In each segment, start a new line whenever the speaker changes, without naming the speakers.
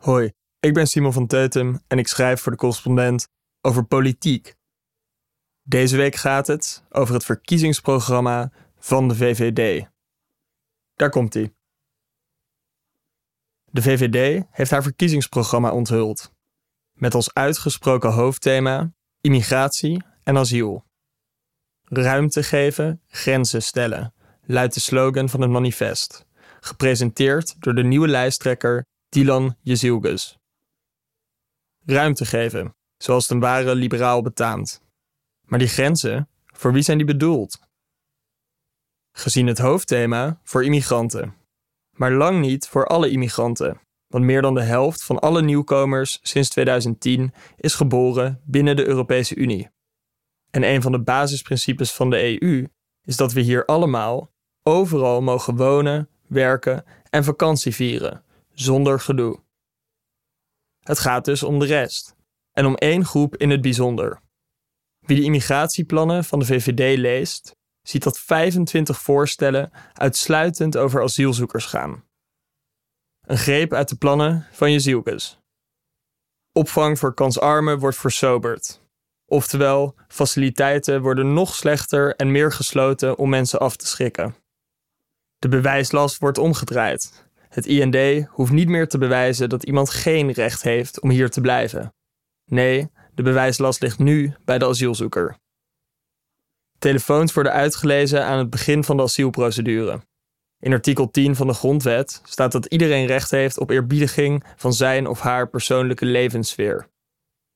Hoi, ik ben Simon van Teutem en ik schrijf voor de correspondent over politiek. Deze week gaat het over het verkiezingsprogramma van de VVD. Daar komt ie. De VVD heeft haar verkiezingsprogramma onthuld. Met als uitgesproken hoofdthema immigratie en asiel. Ruimte geven, grenzen stellen, luidt de slogan van het manifest. Gepresenteerd door de nieuwe lijsttrekker Dylan Jezilgus. Ruimte geven, zoals het een ware liberaal betaamt. Maar die grenzen, voor wie zijn die bedoeld? Gezien het hoofdthema voor immigranten. Maar lang niet voor alle immigranten, want meer dan de helft van alle nieuwkomers sinds 2010 is geboren binnen de Europese Unie. En een van de basisprincipes van de EU is dat we hier allemaal overal mogen wonen, werken en vakantie vieren, zonder gedoe. Het gaat dus om de rest, en om één groep in het bijzonder. Wie de immigratieplannen van de VVD leest, ziet dat 25 voorstellen uitsluitend over asielzoekers gaan. Een greep uit de plannen van Jezielkes. Opvang voor kansarmen wordt versoberd. Oftewel, faciliteiten worden nog slechter en meer gesloten om mensen af te schrikken. De bewijslast wordt omgedraaid. Het IND hoeft niet meer te bewijzen dat iemand geen recht heeft om hier te blijven. Nee, de bewijslast ligt nu bij de asielzoeker. Telefoons worden uitgelezen aan het begin van de asielprocedure. In artikel 10 van de Grondwet staat dat iedereen recht heeft op eerbiediging van zijn of haar persoonlijke levenssfeer.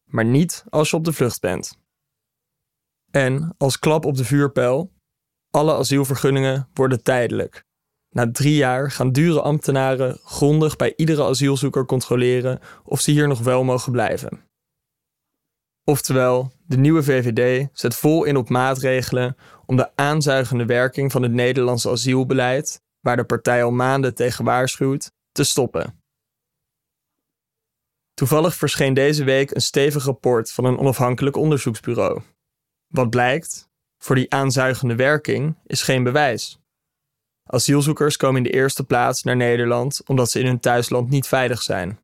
Maar niet als je op de vlucht bent. En als klap op de vuurpijl, alle asielvergunningen worden tijdelijk. Na drie jaar gaan dure ambtenaren grondig bij iedere asielzoeker controleren of ze hier nog wel mogen blijven. Oftewel, de nieuwe VVD zet vol in op maatregelen om de aanzuigende werking van het Nederlandse asielbeleid, waar de partij al maanden tegen waarschuwt, te stoppen. Toevallig verscheen deze week een stevig rapport van een onafhankelijk onderzoeksbureau. Wat blijkt? Voor die aanzuigende werking is geen bewijs. Asielzoekers komen in de eerste plaats naar Nederland omdat ze in hun thuisland niet veilig zijn.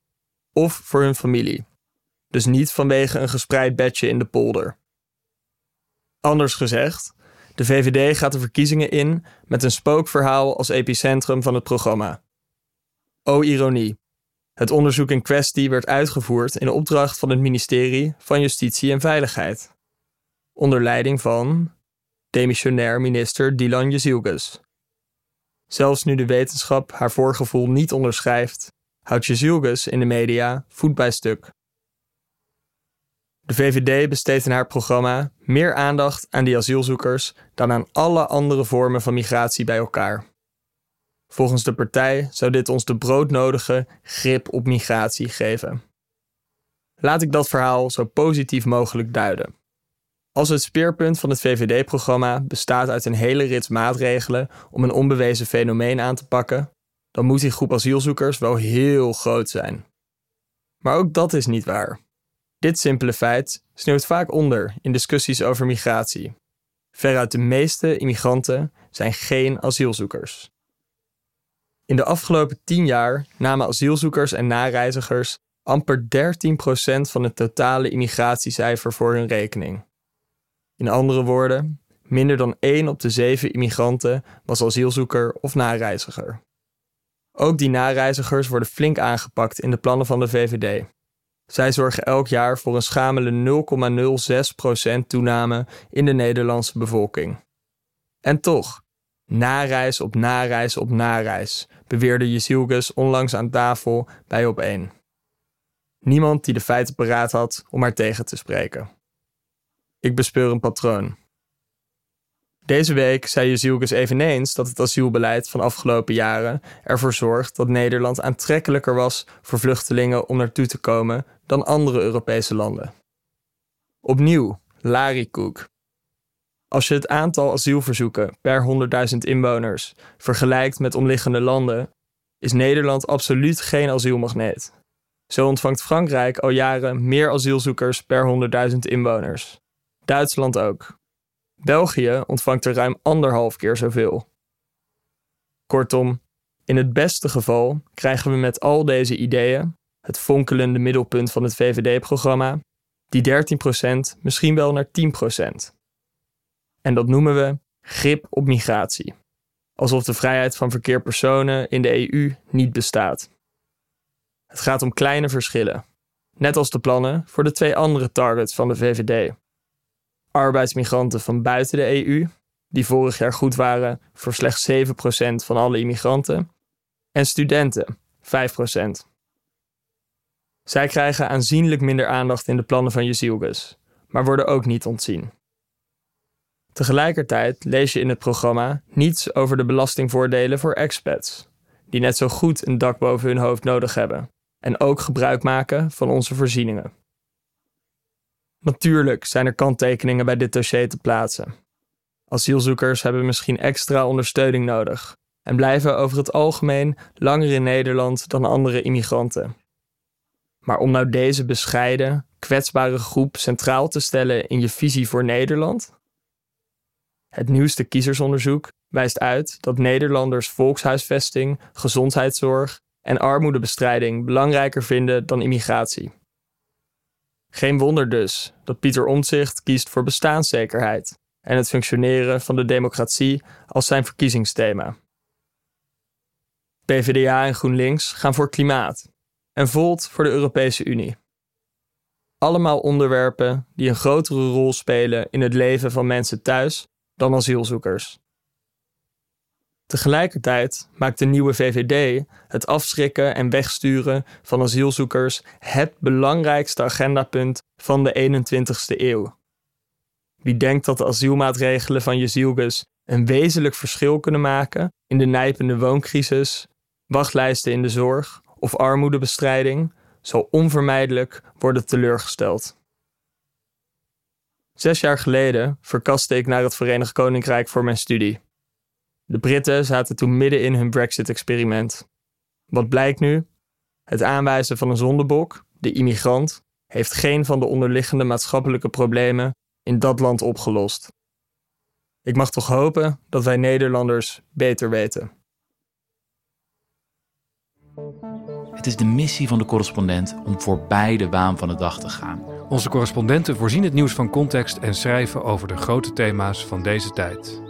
Of voor hun familie. Dus niet vanwege een gespreid bedje in de polder. Anders gezegd, de VVD gaat de verkiezingen in met een spookverhaal als epicentrum van het programma. O ironie. Het onderzoek in kwestie werd uitgevoerd in opdracht van het ministerie van Justitie en Veiligheid. Onder leiding van demissionair minister Dylan Jezielgus. Zelfs nu de wetenschap haar voorgevoel niet onderschrijft, houdt Jezielgus in de media voet bij stuk. De VVD besteedt in haar programma meer aandacht aan die asielzoekers dan aan alle andere vormen van migratie bij elkaar. Volgens de partij zou dit ons de broodnodige grip op migratie geven. Laat ik dat verhaal zo positief mogelijk duiden. Als het speerpunt van het VVD-programma bestaat uit een hele rits maatregelen om een onbewezen fenomeen aan te pakken, dan moet die groep asielzoekers wel heel groot zijn. Maar ook dat is niet waar. Dit simpele feit sneeuwt vaak onder in discussies over migratie. Veruit de meeste immigranten zijn geen asielzoekers. In de afgelopen tien jaar namen asielzoekers en nareizigers amper 13% van het totale immigratiecijfer voor hun rekening. In andere woorden, minder dan 1 op de 7 immigranten was asielzoeker of nareiziger. Ook die nareizigers worden flink aangepakt in de plannen van de VVD. Zij zorgen elk jaar voor een schamele 0,06% toename in de Nederlandse bevolking. En toch, nareis op nareis op nareis, beweerde Jezielgus onlangs aan tafel bij op 1. Niemand die de feiten paraat had om haar tegen te spreken. Ik bespeur een patroon. Deze week zei Jezielkus eveneens dat het asielbeleid van afgelopen jaren ervoor zorgt dat Nederland aantrekkelijker was voor vluchtelingen om naartoe te komen dan andere Europese landen. Opnieuw, larikoek. Als je het aantal asielverzoeken per 100.000 inwoners vergelijkt met omliggende landen, is Nederland absoluut geen asielmagneet. Zo ontvangt Frankrijk al jaren meer asielzoekers per 100.000 inwoners. Duitsland ook. België ontvangt er ruim anderhalf keer zoveel. Kortom, in het beste geval krijgen we met al deze ideeën, het fonkelende middelpunt van het VVD-programma, die 13% misschien wel naar 10%. En dat noemen we grip op migratie. Alsof de vrijheid van verkeer personen in de EU niet bestaat. Het gaat om kleine verschillen, net als de plannen voor de twee andere targets van de VVD. Arbeidsmigranten van buiten de EU, die vorig jaar goed waren voor slechts 7% van alle immigranten, en studenten, 5%. Zij krijgen aanzienlijk minder aandacht in de plannen van Jezielgus, maar worden ook niet ontzien. Tegelijkertijd lees je in het programma niets over de belastingvoordelen voor expats, die net zo goed een dak boven hun hoofd nodig hebben en ook gebruik maken van onze voorzieningen. Natuurlijk zijn er kanttekeningen bij dit dossier te plaatsen. Asielzoekers hebben misschien extra ondersteuning nodig en blijven over het algemeen langer in Nederland dan andere immigranten. Maar om nou deze bescheiden, kwetsbare groep centraal te stellen in je visie voor Nederland? Het nieuwste kiezersonderzoek wijst uit dat Nederlanders volkshuisvesting, gezondheidszorg en armoedebestrijding belangrijker vinden dan immigratie. Geen wonder dus dat Pieter Omtzigt kiest voor bestaanszekerheid en het functioneren van de democratie als zijn verkiezingsthema. PvdA en GroenLinks gaan voor klimaat en Volt voor de Europese Unie. Allemaal onderwerpen die een grotere rol spelen in het leven van mensen thuis dan asielzoekers. Tegelijkertijd maakt de nieuwe VVD het afschrikken en wegsturen van asielzoekers het belangrijkste agendapunt van de 21ste eeuw. Wie denkt dat de asielmaatregelen van Jezielgus een wezenlijk verschil kunnen maken in de nijpende wooncrisis, wachtlijsten in de zorg of armoedebestrijding, zal onvermijdelijk worden teleurgesteld. Zes jaar geleden verkaste ik naar het Verenigd Koninkrijk voor mijn studie. De Britten zaten toen midden in hun Brexit-experiment. Wat blijkt nu? Het aanwijzen van een zondebok, de immigrant, heeft geen van de onderliggende maatschappelijke problemen in dat land opgelost. Ik mag toch hopen dat wij Nederlanders beter weten.
Het is de missie van de correspondent om voorbij de waan van de dag te gaan.
Onze correspondenten voorzien het nieuws van context en schrijven over de grote thema's van deze tijd.